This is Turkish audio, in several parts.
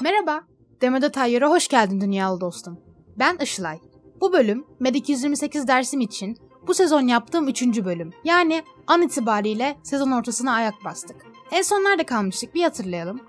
Merhaba, Demode Tayyar'a hoş geldin dünyalı dostum. Ben Işılay. Bu bölüm Med 228 dersim için bu sezon yaptığım üçüncü bölüm. Yani an itibariyle sezon ortasına ayak bastık. En son nerede kalmıştık bir hatırlayalım.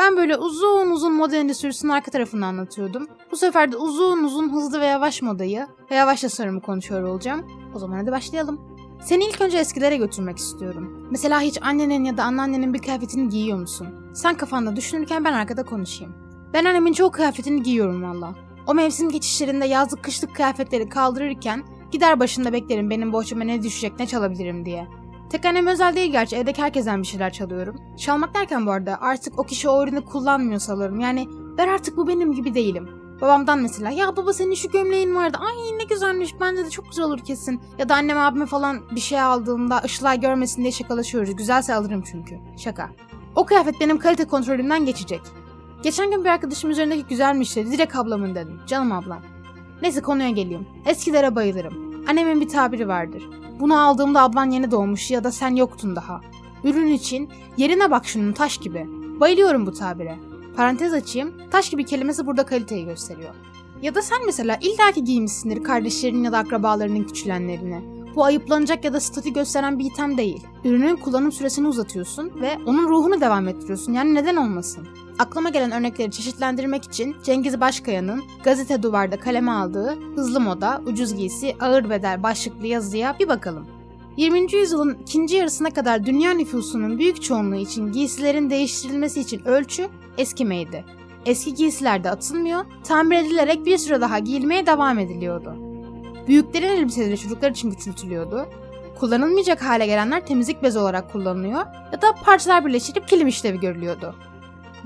Ben böyle uzun uzun moda endüstrisinin arka tarafını anlatıyordum. Bu sefer de uzun uzun hızlı ve yavaş modayı ve yavaş tasarımı konuşuyor olacağım. O zaman hadi başlayalım. Seni ilk önce eskilere götürmek istiyorum. Mesela hiç annenin ya da anneannenin bir kıyafetini giyiyor musun? Sen kafanda düşünürken ben arkada konuşayım. Ben annemin çoğu kıyafetini giyiyorum valla. O mevsim geçişlerinde yazlık kışlık kıyafetleri kaldırırken gider başında beklerim benim bohçama ne düşecek ne çalabilirim diye. Tek annem özel değil gerçi evdeki herkesten bir şeyler çalıyorum. Çalmak derken bu arada artık o kişi o ürünü kullanmıyor sanırım. Yani ben artık bu benim gibi değilim. Babamdan mesela ya baba senin şu gömleğin vardı ay ne güzelmiş bence de çok güzel olur kesin. Ya da annem abime falan bir şey aldığında ışılay görmesin diye şakalaşıyoruz. Güzelse alırım çünkü. Şaka. O kıyafet benim kalite kontrolümden geçecek. Geçen gün bir arkadaşım üzerindeki güzelmiş dedi. Direkt ablamın dedim. Canım ablam. Neyse konuya geleyim. Eskilere bayılırım. Annemin bir tabiri vardır. Bunu aldığımda ablan yeni doğmuş ya da sen yoktun daha. Ürün için yerine bak şunun taş gibi. Bayılıyorum bu tabire. Parantez açayım. Taş gibi kelimesi burada kaliteyi gösteriyor. Ya da sen mesela illaki giymişsindir kardeşlerinin ya da akrabalarının küçülenlerini. Bu ayıplanacak ya da statü gösteren bir item değil. Ürünün kullanım süresini uzatıyorsun ve onun ruhunu devam ettiriyorsun. Yani neden olmasın? Aklıma gelen örnekleri çeşitlendirmek için Cengiz Başkaya'nın gazete duvarda kaleme aldığı hızlı moda, ucuz giysi, ağır bedel başlıklı yazıya bir bakalım. 20. yüzyılın ikinci yarısına kadar dünya nüfusunun büyük çoğunluğu için giysilerin değiştirilmesi için ölçü eskimeydi. Eski giysiler de atılmıyor, tamir edilerek bir süre daha giyilmeye devam ediliyordu. Büyüklerin elbiseleri çocuklar için küçültülüyordu. Kullanılmayacak hale gelenler temizlik bezi olarak kullanılıyor ya da parçalar birleştirip kilim işlevi görülüyordu.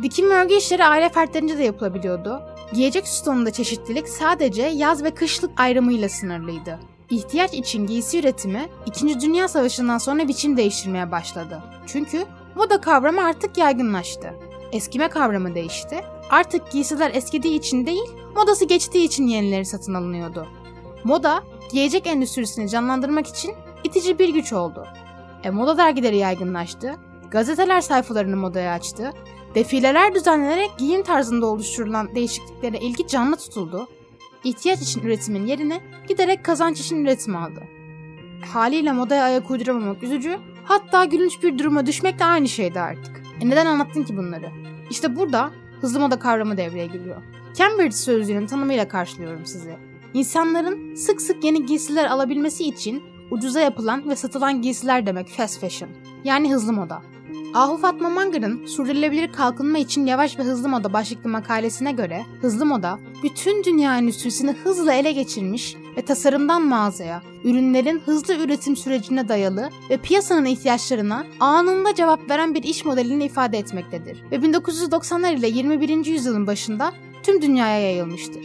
Dikim örgü işleri aile fertlerince de yapılabiliyordu. Giyecek sütununda çeşitlilik sadece yaz ve kışlık ayrımıyla sınırlıydı. İhtiyaç için giysi üretimi 2. Dünya Savaşı'ndan sonra biçim değiştirmeye başladı. Çünkü moda kavramı artık yaygınlaştı. Eskime kavramı değişti. Artık giysiler eskidiği için değil, modası geçtiği için yenileri satın alınıyordu. Moda, giyecek endüstrisini canlandırmak için itici bir güç oldu. E moda dergileri yaygınlaştı, gazeteler sayfalarını modaya açtı, defileler düzenlenerek giyim tarzında oluşturulan değişikliklere ilgi canlı tutuldu, ihtiyaç için üretimin yerini giderek kazanç için üretim aldı. Haliyle modaya ayak uyduramamak üzücü, hatta gülünç bir duruma düşmek de aynı şeydi artık. E neden anlattın ki bunları? İşte burada hızlı moda kavramı devreye giriyor. Cambridge sözlüğünün tanımıyla karşılıyorum sizi. İnsanların sık sık yeni giysiler alabilmesi için ucuza yapılan ve satılan giysiler demek fast fashion. Yani hızlı moda. Ahu Fatma Mangır'ın sürdürülebilir kalkınma için yavaş ve hızlı moda başlıklı makalesine göre hızlı moda bütün dünya endüstrisini hızla ele geçirmiş ve tasarımdan mağazaya, ürünlerin hızlı üretim sürecine dayalı ve piyasanın ihtiyaçlarına anında cevap veren bir iş modelini ifade etmektedir. Ve 1990'lar ile 21. yüzyılın başında tüm dünyaya yayılmıştır.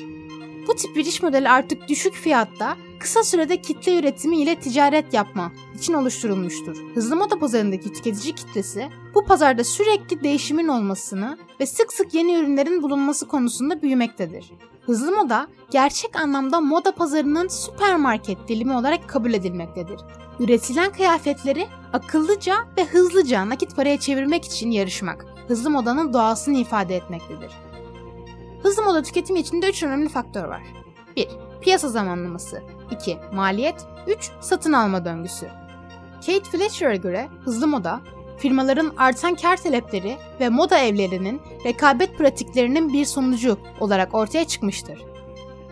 Bu tip bir iş modeli artık düşük fiyatta kısa sürede kitle üretimi ile ticaret yapma için oluşturulmuştur. Hızlı moda pazarındaki tüketici kitlesi bu pazarda sürekli değişimin olmasını ve sık sık yeni ürünlerin bulunması konusunda büyümektedir. Hızlı moda gerçek anlamda moda pazarının süpermarket dilimi olarak kabul edilmektedir. Üretilen kıyafetleri akıllıca ve hızlıca nakit paraya çevirmek için yarışmak, hızlı modanın doğasını ifade etmektedir. Hızlı moda tüketimi içinde 3 önemli faktör var. 1. Piyasa zamanlaması 2. Maliyet 3. Satın alma döngüsü Kate Fletcher'a göre hızlı moda, firmaların artan kar talepleri ve moda evlerinin rekabet pratiklerinin bir sonucu olarak ortaya çıkmıştır.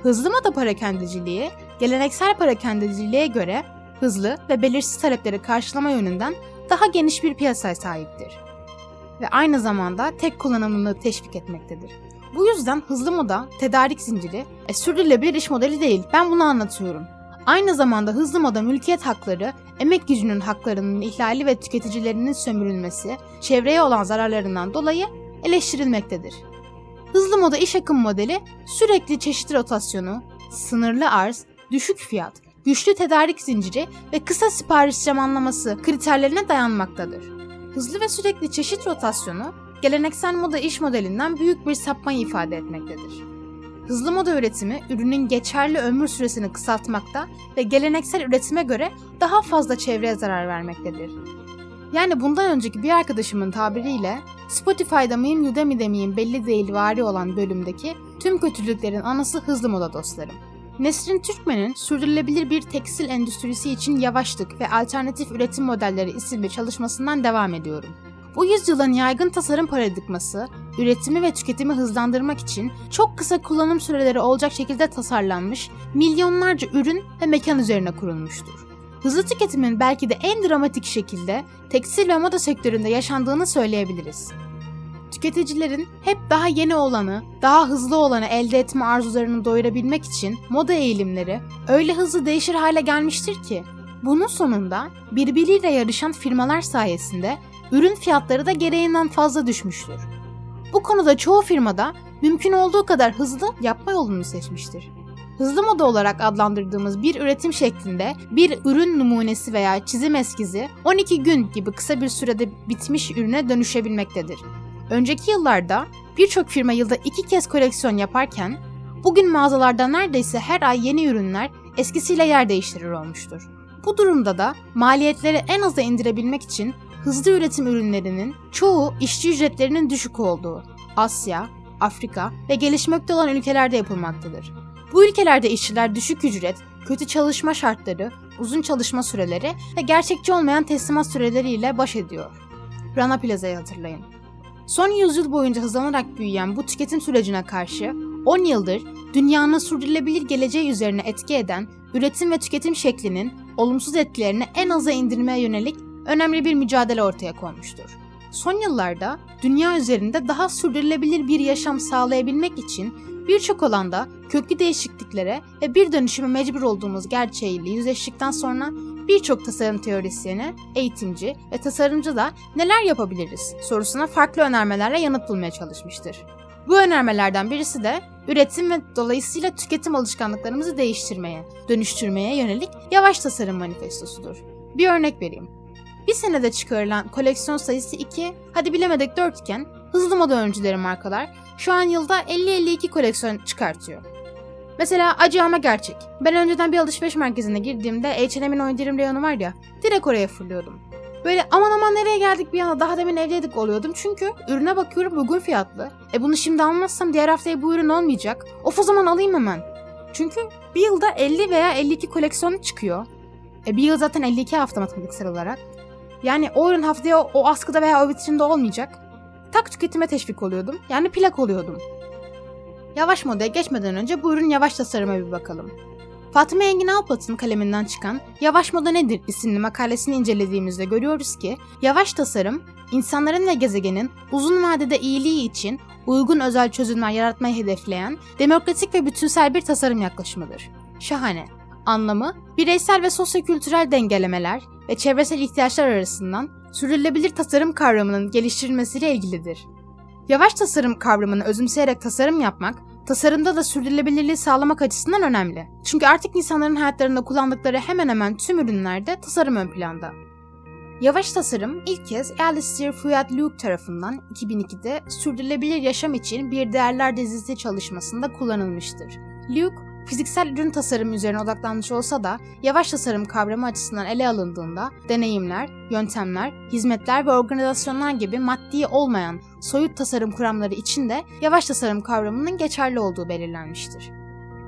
Hızlı moda parakendeciliği, geleneksel parakendeciliğe göre hızlı ve belirsiz talepleri karşılama yönünden daha geniş bir piyasaya sahiptir. Ve aynı zamanda tek kullanımlılığı teşvik etmektedir. Bu yüzden hızlı moda, tedarik zinciri, e, sürdürülebilir iş modeli değil. Ben bunu anlatıyorum. Aynı zamanda hızlı moda mülkiyet hakları, emek gücünün haklarının ihlali ve tüketicilerinin sömürülmesi, çevreye olan zararlarından dolayı eleştirilmektedir. Hızlı moda iş akım modeli sürekli çeşitli rotasyonu, sınırlı arz, düşük fiyat güçlü tedarik zinciri ve kısa sipariş zamanlaması kriterlerine dayanmaktadır. Hızlı ve sürekli çeşit rotasyonu geleneksel moda iş modelinden büyük bir sapmayı ifade etmektedir. Hızlı moda üretimi ürünün geçerli ömür süresini kısaltmakta ve geleneksel üretime göre daha fazla çevreye zarar vermektedir. Yani bundan önceki bir arkadaşımın tabiriyle Spotify'da mıyım Udemy'de miyim belli değil vari olan bölümdeki tüm kötülüklerin anası hızlı moda dostlarım. Nesrin Türkmen'in Sürdürülebilir Bir Tekstil Endüstrisi için Yavaşlık ve Alternatif Üretim Modelleri isimli çalışmasından devam ediyorum. Bu yüzyılın yaygın tasarım paradigması, üretimi ve tüketimi hızlandırmak için çok kısa kullanım süreleri olacak şekilde tasarlanmış milyonlarca ürün ve mekan üzerine kurulmuştur. Hızlı tüketimin belki de en dramatik şekilde tekstil ve moda sektöründe yaşandığını söyleyebiliriz. Tüketicilerin hep daha yeni olanı, daha hızlı olanı elde etme arzularını doyurabilmek için moda eğilimleri öyle hızlı değişir hale gelmiştir ki bunun sonunda birbiriyle yarışan firmalar sayesinde ürün fiyatları da gereğinden fazla düşmüştür. Bu konuda çoğu firmada mümkün olduğu kadar hızlı yapma yolunu seçmiştir. Hızlı moda olarak adlandırdığımız bir üretim şeklinde bir ürün numunesi veya çizim eskizi 12 gün gibi kısa bir sürede bitmiş ürüne dönüşebilmektedir. Önceki yıllarda birçok firma yılda iki kez koleksiyon yaparken bugün mağazalarda neredeyse her ay yeni ürünler eskisiyle yer değiştirir olmuştur. Bu durumda da maliyetleri en aza indirebilmek için hızlı üretim ürünlerinin çoğu işçi ücretlerinin düşük olduğu Asya, Afrika ve gelişmekte olan ülkelerde yapılmaktadır. Bu ülkelerde işçiler düşük ücret, kötü çalışma şartları, uzun çalışma süreleri ve gerçekçi olmayan teslimat süreleriyle baş ediyor. Rana Plaza'yı hatırlayın. Son yüzyıl boyunca hızlanarak büyüyen bu tüketim sürecine karşı 10 yıldır dünyanın sürdürülebilir geleceği üzerine etki eden üretim ve tüketim şeklinin olumsuz etkilerini en aza indirmeye yönelik önemli bir mücadele ortaya konmuştur. Son yıllarda dünya üzerinde daha sürdürülebilir bir yaşam sağlayabilmek için birçok alanda köklü değişikliklere ve bir dönüşüme mecbur olduğumuz gerçeğiyle yüzleştikten sonra birçok tasarım teorisyeni, eğitimci ve tasarımcı da neler yapabiliriz sorusuna farklı önermelerle yanıt bulmaya çalışmıştır. Bu önermelerden birisi de üretim ve dolayısıyla tüketim alışkanlıklarımızı değiştirmeye, dönüştürmeye yönelik yavaş tasarım manifestosudur. Bir örnek vereyim. Bir senede çıkarılan koleksiyon sayısı 2, hadi bilemedik 4 iken hızlı moda öncüleri markalar şu an yılda 50-52 koleksiyon çıkartıyor. Mesela acı ama gerçek. Ben önceden bir alışveriş merkezine girdiğimde H&M'in o indirim reyonu var ya, direkt oraya fırlıyordum. Böyle aman aman nereye geldik bir anda daha demin evdeydik oluyordum çünkü ürüne bakıyorum uygun fiyatlı. E bunu şimdi almazsam diğer haftaya bu ürün olmayacak. Of o zaman alayım hemen. Çünkü bir yılda 50 veya 52 koleksiyon çıkıyor. E bir yıl zaten 52 hafta matematiksel olarak. Yani o ürün haftaya o askıda veya o vitrinde olmayacak. Tak tüketime teşvik oluyordum. Yani plak oluyordum. Yavaş modaya geçmeden önce bu ürün yavaş tasarıma bir bakalım. Fatıma Engin Alpat'ın kaleminden çıkan Yavaş Moda Nedir isimli makalesini incelediğimizde görüyoruz ki yavaş tasarım, insanların ve gezegenin uzun vadede iyiliği için uygun özel çözümler yaratmayı hedefleyen demokratik ve bütünsel bir tasarım yaklaşımıdır. Şahane. Anlamı, bireysel ve sosyokültürel dengelemeler ve çevresel ihtiyaçlar arasından sürdürülebilir tasarım kavramının geliştirilmesiyle ilgilidir. Yavaş tasarım kavramını özümseyerek tasarım yapmak, tasarımda da sürdürülebilirliği sağlamak açısından önemli. Çünkü artık insanların hayatlarında kullandıkları hemen hemen tüm ürünlerde tasarım ön planda. Yavaş tasarım ilk kez Alistair Fuad Luke tarafından 2002'de sürdürülebilir yaşam için bir değerler dizisi çalışmasında kullanılmıştır. Luke, fiziksel ürün tasarımı üzerine odaklanmış olsa da yavaş tasarım kavramı açısından ele alındığında deneyimler, yöntemler, hizmetler ve organizasyonlar gibi maddi olmayan soyut tasarım kuramları için de yavaş tasarım kavramının geçerli olduğu belirlenmiştir.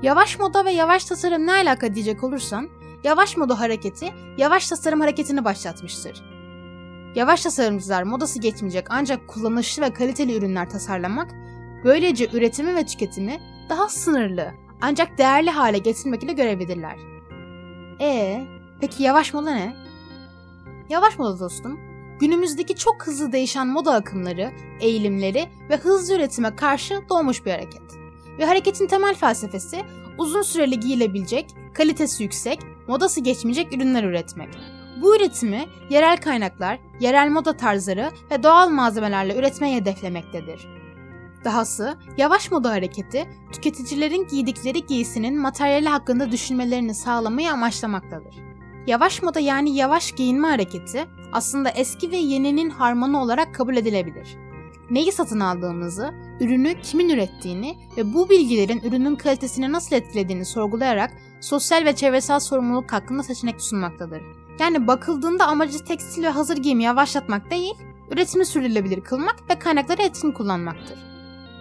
Yavaş moda ve yavaş tasarım ne alaka diyecek olursan, yavaş moda hareketi yavaş tasarım hareketini başlatmıştır. Yavaş tasarımcılar modası geçmeyecek ancak kullanışlı ve kaliteli ürünler tasarlamak, böylece üretimi ve tüketimi daha sınırlı, ancak değerli hale getirmek ile görevlidirler. E, peki yavaş moda ne? Yavaş moda dostum, günümüzdeki çok hızlı değişen moda akımları, eğilimleri ve hızlı üretime karşı doğmuş bir hareket. Ve hareketin temel felsefesi uzun süreli giyilebilecek, kalitesi yüksek, modası geçmeyecek ürünler üretmek. Bu üretimi yerel kaynaklar, yerel moda tarzları ve doğal malzemelerle üretmeyi hedeflemektedir. Dahası yavaş moda hareketi tüketicilerin giydikleri giysinin materyali hakkında düşünmelerini sağlamayı amaçlamaktadır. Yavaş moda yani yavaş giyinme hareketi aslında eski ve yeninin harmanı olarak kabul edilebilir. Neyi satın aldığımızı, ürünü kimin ürettiğini ve bu bilgilerin ürünün kalitesini nasıl etkilediğini sorgulayarak sosyal ve çevresel sorumluluk hakkında seçenek sunmaktadır. Yani bakıldığında amacı tekstil ve hazır giyimi yavaşlatmak değil, üretimi sürdürülebilir kılmak ve kaynakları etkin kullanmaktır.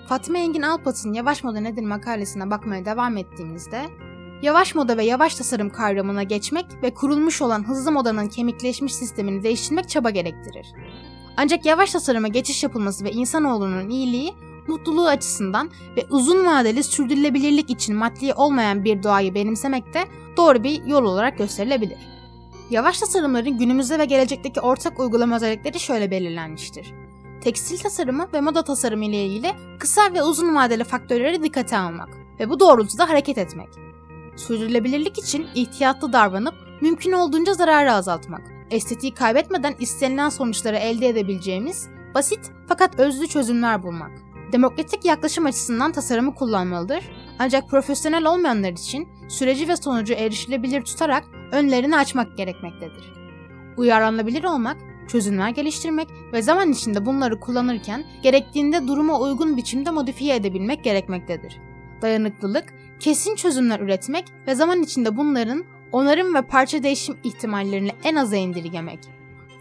Fatma Engin Alpat'ın Yavaş Moda Nedir makalesine bakmaya devam ettiğimizde, yavaş moda ve yavaş tasarım kavramına geçmek ve kurulmuş olan hızlı modanın kemikleşmiş sistemini değiştirmek çaba gerektirir. Ancak yavaş tasarıma geçiş yapılması ve insanoğlunun iyiliği, mutluluğu açısından ve uzun vadeli sürdürülebilirlik için maddi olmayan bir doğayı benimsemek de doğru bir yol olarak gösterilebilir. Yavaş tasarımların günümüzde ve gelecekteki ortak uygulama özellikleri şöyle belirlenmiştir. Tekstil tasarımı ve moda tasarımı ile ilgili kısa ve uzun vadeli faktörleri dikkate almak ve bu doğrultuda hareket etmek. Sürdürülebilirlik için ihtiyatlı davranıp mümkün olduğunca zararı azaltmak. Estetiği kaybetmeden istenilen sonuçları elde edebileceğimiz basit fakat özlü çözümler bulmak. Demokratik yaklaşım açısından tasarımı kullanmalıdır. Ancak profesyonel olmayanlar için süreci ve sonucu erişilebilir tutarak önlerini açmak gerekmektedir. Uyarlanabilir olmak, çözümler geliştirmek ve zaman içinde bunları kullanırken gerektiğinde duruma uygun biçimde modifiye edebilmek gerekmektedir. Dayanıklılık, kesin çözümler üretmek ve zaman içinde bunların onarım ve parça değişim ihtimallerini en aza indirgemek.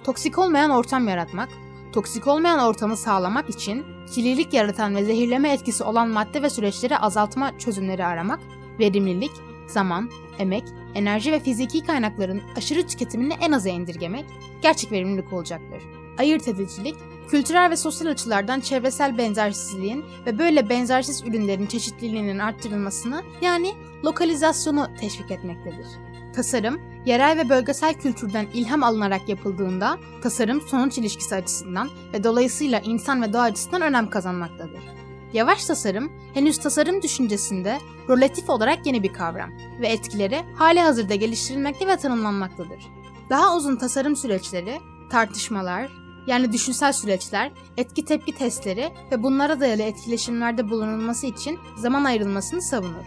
Toksik olmayan ortam yaratmak, toksik olmayan ortamı sağlamak için kirlilik yaratan ve zehirleme etkisi olan madde ve süreçleri azaltma çözümleri aramak, verimlilik, zaman, emek, enerji ve fiziki kaynakların aşırı tüketimini en aza indirgemek gerçek verimlilik olacaktır. Ayırt edicilik, kültürel ve sosyal açılardan çevresel benzersizliğin ve böyle benzersiz ürünlerin çeşitliliğinin arttırılmasını yani lokalizasyonu teşvik etmektedir. Tasarım, yerel ve bölgesel kültürden ilham alınarak yapıldığında tasarım sonuç ilişkisi açısından ve dolayısıyla insan ve doğa açısından önem kazanmaktadır. Yavaş tasarım, henüz tasarım düşüncesinde relatif olarak yeni bir kavram ve etkileri hali hazırda geliştirilmekte ve tanımlanmaktadır. Daha uzun tasarım süreçleri, tartışmalar, yani düşünsel süreçler, etki tepki testleri ve bunlara dayalı etkileşimlerde bulunulması için zaman ayrılmasını savunur.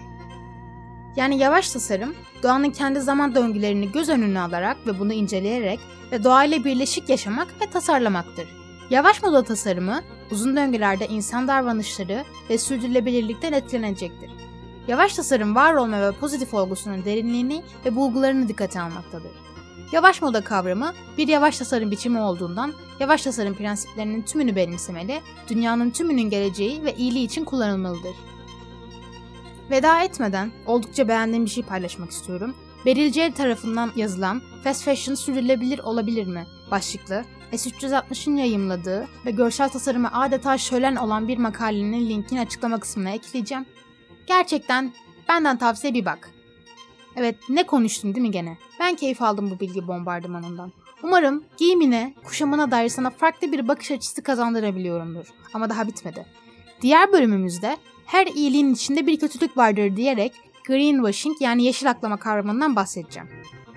Yani yavaş tasarım, doğanın kendi zaman döngülerini göz önüne alarak ve bunu inceleyerek ve doğayla birleşik yaşamak ve tasarlamaktır. Yavaş moda tasarımı, uzun döngülerde insan davranışları ve sürdürülebilirlikten etkilenecektir. Yavaş tasarım var olma ve pozitif olgusunun derinliğini ve bulgularını dikkate almaktadır. Yavaş moda kavramı bir yavaş tasarım biçimi olduğundan yavaş tasarım prensiplerinin tümünü benimsemeli, dünyanın tümünün geleceği ve iyiliği için kullanılmalıdır. Veda etmeden oldukça beğendiğim bir şey paylaşmak istiyorum. Beril Cel tarafından yazılan Fast Fashion sürdürülebilir olabilir mi? başlıklı S360'ın yayımladığı ve görsel tasarımı adeta şölen olan bir makalenin linkini açıklama kısmına ekleyeceğim. Gerçekten benden tavsiye bir bak. Evet ne konuştum değil mi gene? Ben keyif aldım bu bilgi bombardımanından. Umarım giyimine, kuşamına dair sana farklı bir bakış açısı kazandırabiliyorumdur. Ama daha bitmedi. Diğer bölümümüzde her iyiliğin içinde bir kötülük vardır diyerek greenwashing yani yeşil aklama kavramından bahsedeceğim.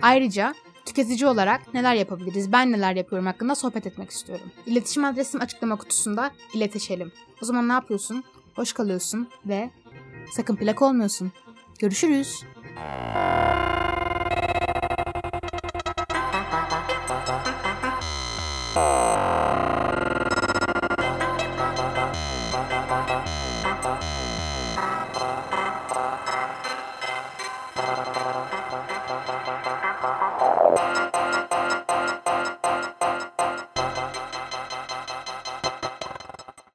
Ayrıca tüketici olarak neler yapabiliriz, ben neler yapıyorum hakkında sohbet etmek istiyorum. İletişim adresim açıklama kutusunda iletişelim. O zaman ne yapıyorsun? Hoş kalıyorsun ve sakın plak olmuyorsun. Görüşürüz.